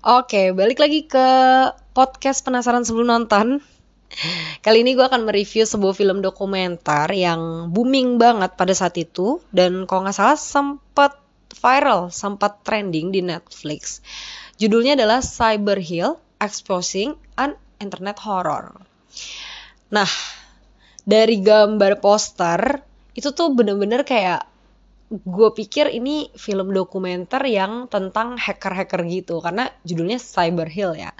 Oke, balik lagi ke podcast penasaran sebelum nonton. Kali ini gue akan mereview sebuah film dokumenter yang booming banget pada saat itu dan kalau nggak salah sempat viral, sempat trending di Netflix. Judulnya adalah Cyber Hill Exposing an Internet Horror. Nah, dari gambar poster itu tuh bener-bener kayak gue pikir ini film dokumenter yang tentang hacker-hacker gitu karena judulnya Cyber Hill ya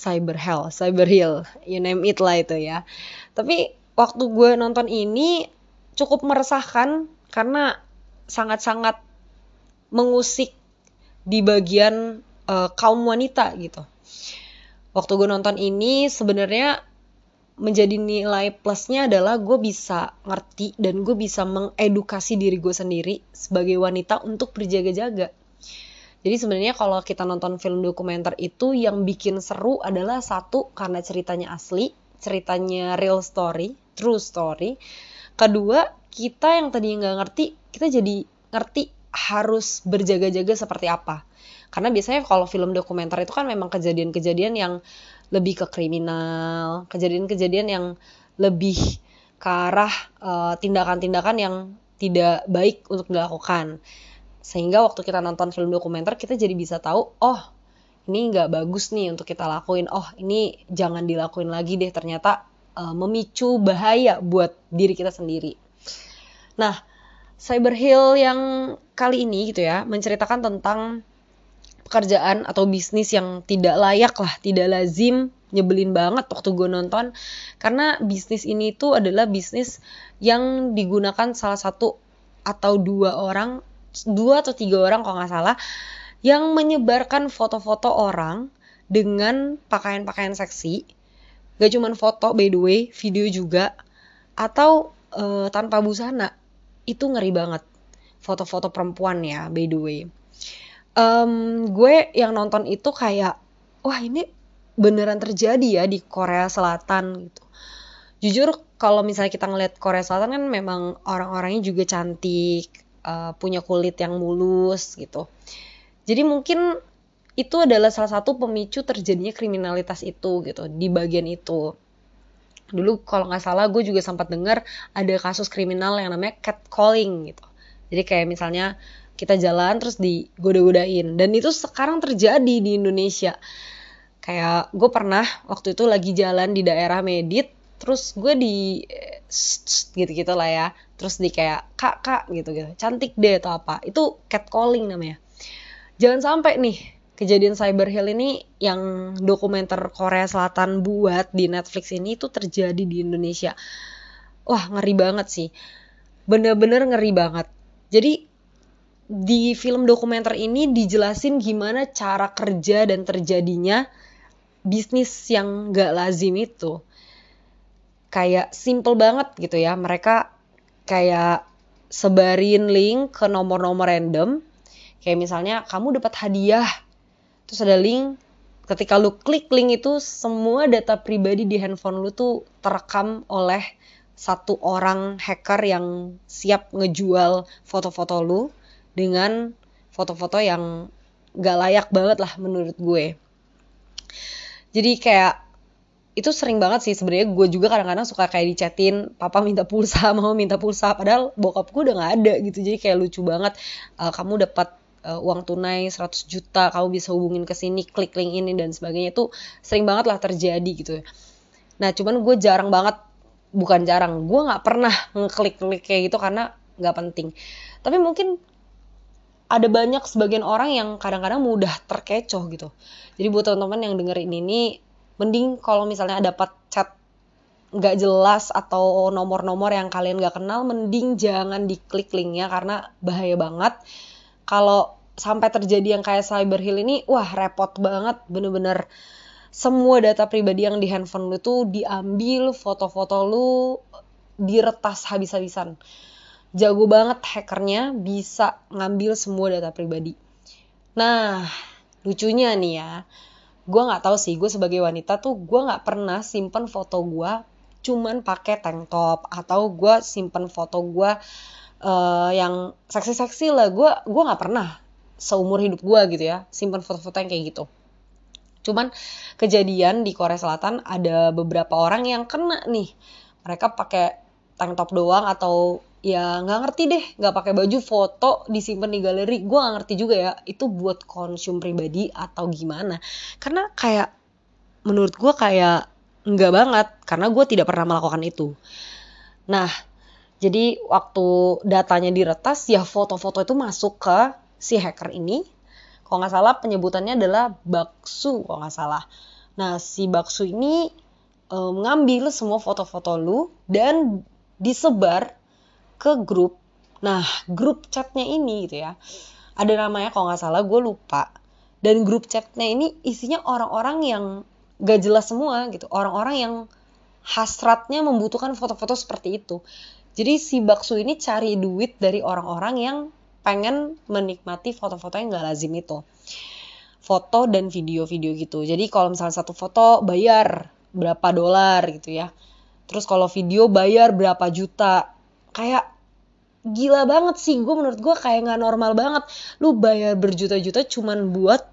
Cyber Hell, Cyber Hill, you name it lah itu ya. Tapi waktu gue nonton ini cukup meresahkan karena sangat-sangat mengusik di bagian uh, kaum wanita gitu. Waktu gue nonton ini sebenarnya menjadi nilai plusnya adalah gue bisa ngerti dan gue bisa mengedukasi diri gue sendiri sebagai wanita untuk berjaga-jaga. Jadi sebenarnya kalau kita nonton film dokumenter itu yang bikin seru adalah satu karena ceritanya asli, ceritanya real story, true story. Kedua, kita yang tadi nggak ngerti, kita jadi ngerti harus berjaga-jaga seperti apa. Karena biasanya kalau film dokumenter itu kan memang kejadian-kejadian yang lebih ke kriminal, kejadian-kejadian yang lebih ke arah tindakan tindakan-tindakan yang tidak baik untuk dilakukan. Sehingga waktu kita nonton film dokumenter kita jadi bisa tahu, oh ini nggak bagus nih untuk kita lakuin. Oh ini jangan dilakuin lagi deh ternyata uh, memicu bahaya buat diri kita sendiri. Nah, Cyber Hill yang kali ini gitu ya menceritakan tentang pekerjaan atau bisnis yang tidak layak lah, tidak lazim, nyebelin banget waktu gue nonton. Karena bisnis ini tuh adalah bisnis yang digunakan salah satu atau dua orang, dua atau tiga orang kalau nggak salah yang menyebarkan foto-foto orang dengan pakaian-pakaian seksi, gak cuman foto by the way, video juga. Atau uh, tanpa busana. Itu ngeri banget. Foto-foto perempuan ya by the way um, gue yang nonton itu kayak wah ini beneran terjadi ya di Korea Selatan gitu. Jujur kalau misalnya kita ngeliat Korea Selatan kan memang orang-orangnya juga cantik, uh, punya kulit yang mulus gitu. Jadi mungkin itu adalah salah satu pemicu terjadinya kriminalitas itu gitu di bagian itu. Dulu kalau nggak salah gue juga sempat dengar ada kasus kriminal yang namanya catcalling gitu. Jadi kayak misalnya kita jalan terus digoda-godain. Dan itu sekarang terjadi di Indonesia. Kayak gue pernah waktu itu lagi jalan di daerah Medit terus gue di gitu gitu lah ya. Terus di kayak kak kak gitu gitu cantik deh atau apa. Itu catcalling namanya. Jangan sampai nih kejadian cyber hill ini yang dokumenter Korea Selatan buat di Netflix ini itu terjadi di Indonesia. Wah ngeri banget sih. Bener-bener ngeri banget. Jadi di film dokumenter ini dijelasin gimana cara kerja dan terjadinya bisnis yang gak lazim itu. Kayak simple banget gitu ya. Mereka kayak sebarin link ke nomor-nomor random. Kayak misalnya kamu dapat hadiah. Terus ada link. Ketika lu klik link itu semua data pribadi di handphone lu tuh terekam oleh satu orang hacker yang siap ngejual foto-foto lu dengan foto-foto yang gak layak banget lah menurut gue. Jadi kayak itu sering banget sih sebenarnya gue juga kadang-kadang suka kayak dicetin papa minta pulsa mau minta pulsa padahal bokap gue udah gak ada gitu. Jadi kayak lucu banget uh, kamu dapat uh, uang tunai 100 juta kamu bisa hubungin ke sini klik link ini dan sebagainya. Itu sering banget lah terjadi gitu. Nah cuman gue jarang banget bukan jarang gue nggak pernah ngeklik klik kayak gitu karena nggak penting. Tapi mungkin ada banyak sebagian orang yang kadang-kadang mudah terkecoh gitu. Jadi buat teman-teman yang dengerin ini, mending kalau misalnya dapat chat nggak jelas atau nomor-nomor yang kalian nggak kenal, mending jangan diklik linknya karena bahaya banget. Kalau sampai terjadi yang kayak cyber hill ini, wah repot banget, bener-bener semua data pribadi yang di handphone lu tuh diambil, foto-foto lu diretas habis-habisan jago banget hackernya bisa ngambil semua data pribadi. Nah, lucunya nih ya, gue nggak tahu sih, gue sebagai wanita tuh gue nggak pernah simpen foto gue cuman pakai tank top atau gue simpen foto gue uh, yang seksi-seksi lah. Gue gue nggak pernah seumur hidup gue gitu ya simpen foto-foto yang kayak gitu. Cuman kejadian di Korea Selatan ada beberapa orang yang kena nih. Mereka pakai tank top doang atau ya nggak ngerti deh. Nggak pakai baju foto disimpan di galeri. Gue nggak ngerti juga ya itu buat konsum pribadi atau gimana. Karena kayak menurut gue kayak nggak banget karena gue tidak pernah melakukan itu. Nah jadi waktu datanya diretas ya foto-foto itu masuk ke si hacker ini. Kalau nggak salah penyebutannya adalah baksu kalau nggak salah. Nah si baksu ini um, semua foto-foto lu dan disebar ke grup. Nah, grup chatnya ini gitu ya. Ada namanya kalau nggak salah, gue lupa. Dan grup chatnya ini isinya orang-orang yang gak jelas semua gitu. Orang-orang yang hasratnya membutuhkan foto-foto seperti itu. Jadi si Baksu ini cari duit dari orang-orang yang pengen menikmati foto-foto yang gak lazim itu. Foto dan video-video gitu. Jadi kalau misalnya satu foto bayar berapa dolar gitu ya. Terus kalau video bayar berapa juta kayak gila banget sih. Gue menurut gue kayak nggak normal banget. Lu bayar berjuta-juta cuman buat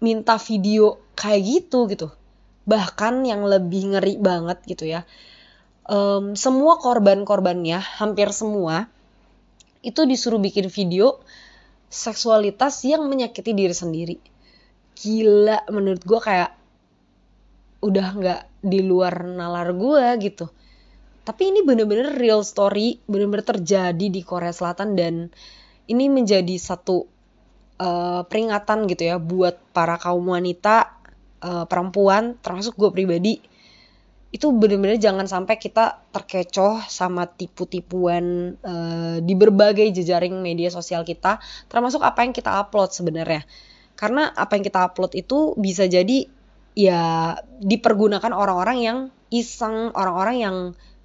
minta video kayak gitu gitu. Bahkan yang lebih ngeri banget gitu ya. Um, semua korban-korbannya hampir semua itu disuruh bikin video seksualitas yang menyakiti diri sendiri. Gila menurut gue kayak udah nggak di luar nalar gue gitu tapi ini bener-bener real story bener-bener terjadi di Korea Selatan dan ini menjadi satu uh, peringatan gitu ya buat para kaum wanita uh, perempuan termasuk gue pribadi. Itu bener-bener jangan sampai kita terkecoh sama tipu-tipuan uh, di berbagai jejaring media sosial kita termasuk apa yang kita upload sebenarnya. Karena apa yang kita upload itu bisa jadi ya dipergunakan orang-orang yang iseng orang-orang yang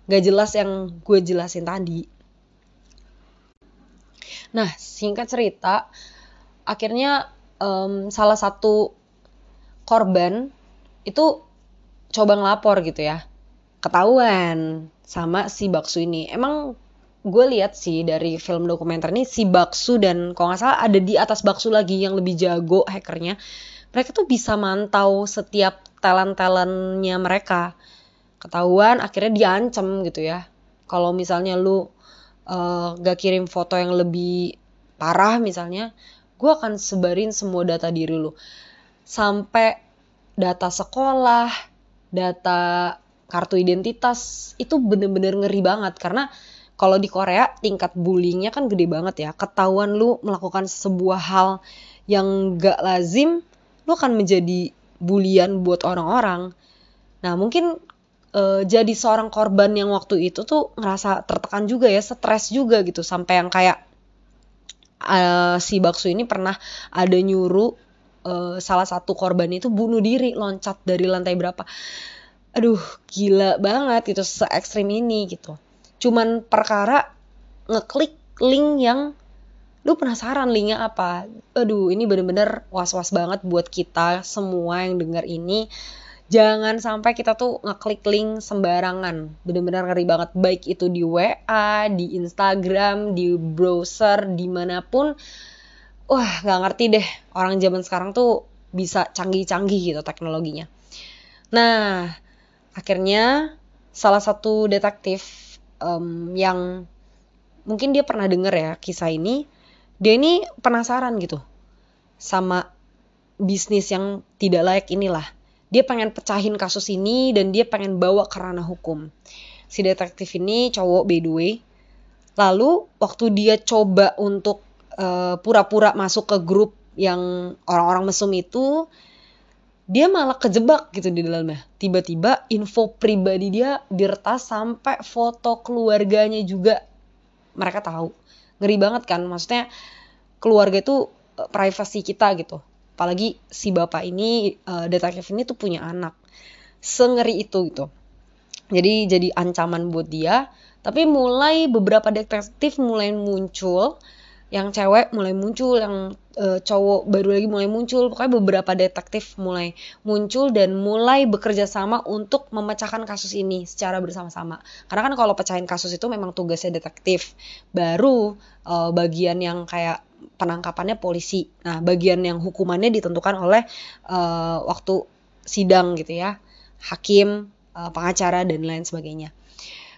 gak jelas yang gue jelasin tadi. Nah, singkat cerita, akhirnya um, salah satu korban itu coba ngelapor gitu ya. Ketahuan sama si Baksu ini. Emang gue lihat sih dari film dokumenter ini si Baksu dan kalau nggak salah ada di atas Baksu lagi yang lebih jago hackernya. Mereka tuh bisa mantau setiap talent-talentnya mereka ketahuan akhirnya diancam gitu ya. Kalau misalnya lu uh, gak kirim foto yang lebih parah misalnya gue akan sebarin semua data diri lu. Sampai data sekolah data kartu identitas itu bener-bener ngeri banget. Karena kalau di Korea tingkat bullyingnya kan gede banget ya. Ketahuan lu melakukan sebuah hal yang gak lazim lu akan menjadi bulian buat orang-orang. Nah mungkin uh, jadi seorang korban yang waktu itu tuh ngerasa tertekan juga ya, stres juga gitu sampai yang kayak uh, si Baksu ini pernah ada nyuruh uh, salah satu korban itu bunuh diri loncat dari lantai berapa. Aduh, gila banget gitu se ekstrim ini gitu. Cuman perkara ngeklik link yang lu penasaran linknya apa. Aduh, ini bener-bener was-was banget buat kita semua yang dengar ini jangan sampai kita tuh ngeklik link sembarangan. Bener-bener ngeri banget. Baik itu di WA di Instagram di browser di mana pun. Wah nggak ngerti deh. Orang zaman sekarang tuh bisa canggih-canggih gitu teknologinya. Nah akhirnya salah satu detektif um, yang mungkin dia pernah denger ya kisah ini dia ini penasaran gitu sama bisnis yang tidak layak inilah dia pengen pecahin kasus ini dan dia pengen bawa ke ranah hukum. Si detektif ini cowok by the way. Lalu waktu dia coba untuk eh, pura-pura masuk ke grup yang orang-orang mesum itu, dia malah kejebak gitu di dalamnya. Tiba-tiba info pribadi dia diretas sampai foto keluarganya juga mereka tahu. Ngeri banget kan, maksudnya keluarga itu uh, privasi kita gitu apalagi si bapak ini uh, detektif ini tuh punya anak. Sengeri itu gitu. Jadi jadi ancaman buat dia. Tapi mulai beberapa detektif mulai muncul. Yang cewek mulai muncul yang e, cowok baru lagi mulai muncul. Pokoknya beberapa detektif mulai muncul dan mulai bekerja sama untuk memecahkan kasus ini secara bersama-sama. Karena kan kalau pecahin kasus itu memang tugasnya detektif. Baru e, bagian yang kayak penangkapannya polisi. Nah, bagian yang hukumannya ditentukan oleh uh, waktu sidang gitu ya, hakim, uh, pengacara dan lain sebagainya.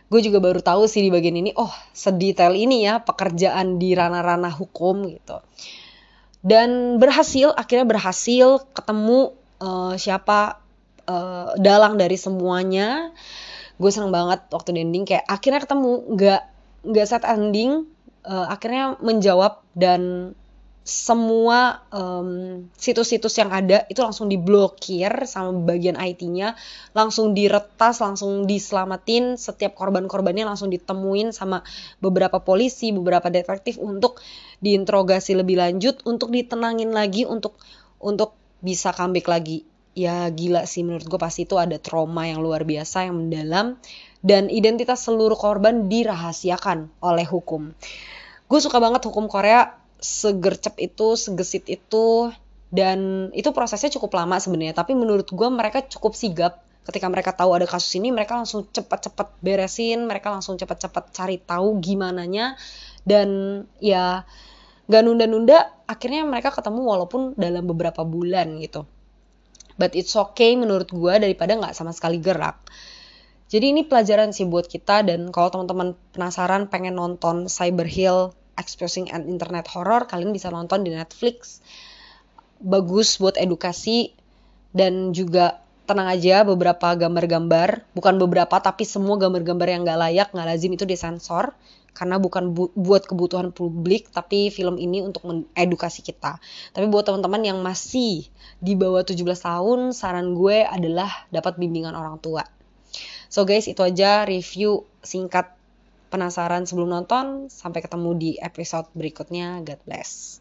Gue juga baru tahu sih di bagian ini, oh sedetail ini ya pekerjaan di ranah-ranah hukum gitu. Dan berhasil, akhirnya berhasil ketemu uh, siapa uh, dalang dari semuanya. Gue seneng banget waktu di ending kayak akhirnya ketemu, nggak nggak set ending, uh, akhirnya menjawab dan semua situs situs-situs yang ada itu langsung diblokir sama bagian IT-nya, langsung diretas, langsung diselamatin, setiap korban-korbannya langsung ditemuin sama beberapa polisi, beberapa detektif untuk diinterogasi lebih lanjut, untuk ditenangin lagi, untuk untuk bisa comeback lagi. Ya gila sih menurut gue pasti itu ada trauma yang luar biasa yang mendalam dan identitas seluruh korban dirahasiakan oleh hukum. Gue suka banget hukum Korea segercep itu segesit itu dan itu prosesnya cukup lama sebenarnya. Tapi menurut gue mereka cukup sigap. Ketika mereka tahu ada kasus ini mereka langsung cepat-cepat beresin mereka langsung cepat-cepat cari tahu gimana nya dan ya gak nunda-nunda akhirnya mereka ketemu walaupun dalam beberapa bulan gitu. But it's okay menurut gue daripada nggak sama sekali gerak jadi ini pelajaran sih buat kita dan kalau teman-teman penasaran pengen nonton Cyber Hill Exposing an Internet Horror, kalian bisa nonton di Netflix. Bagus buat edukasi dan juga tenang aja beberapa gambar-gambar, bukan beberapa tapi semua gambar-gambar yang nggak layak, nggak lazim itu disensor karena bukan bu buat kebutuhan publik tapi film ini untuk mengedukasi kita. Tapi buat teman-teman yang masih di bawah 17 tahun, saran gue adalah dapat bimbingan orang tua. So guys, itu aja review singkat penasaran sebelum nonton. Sampai ketemu di episode berikutnya. God bless.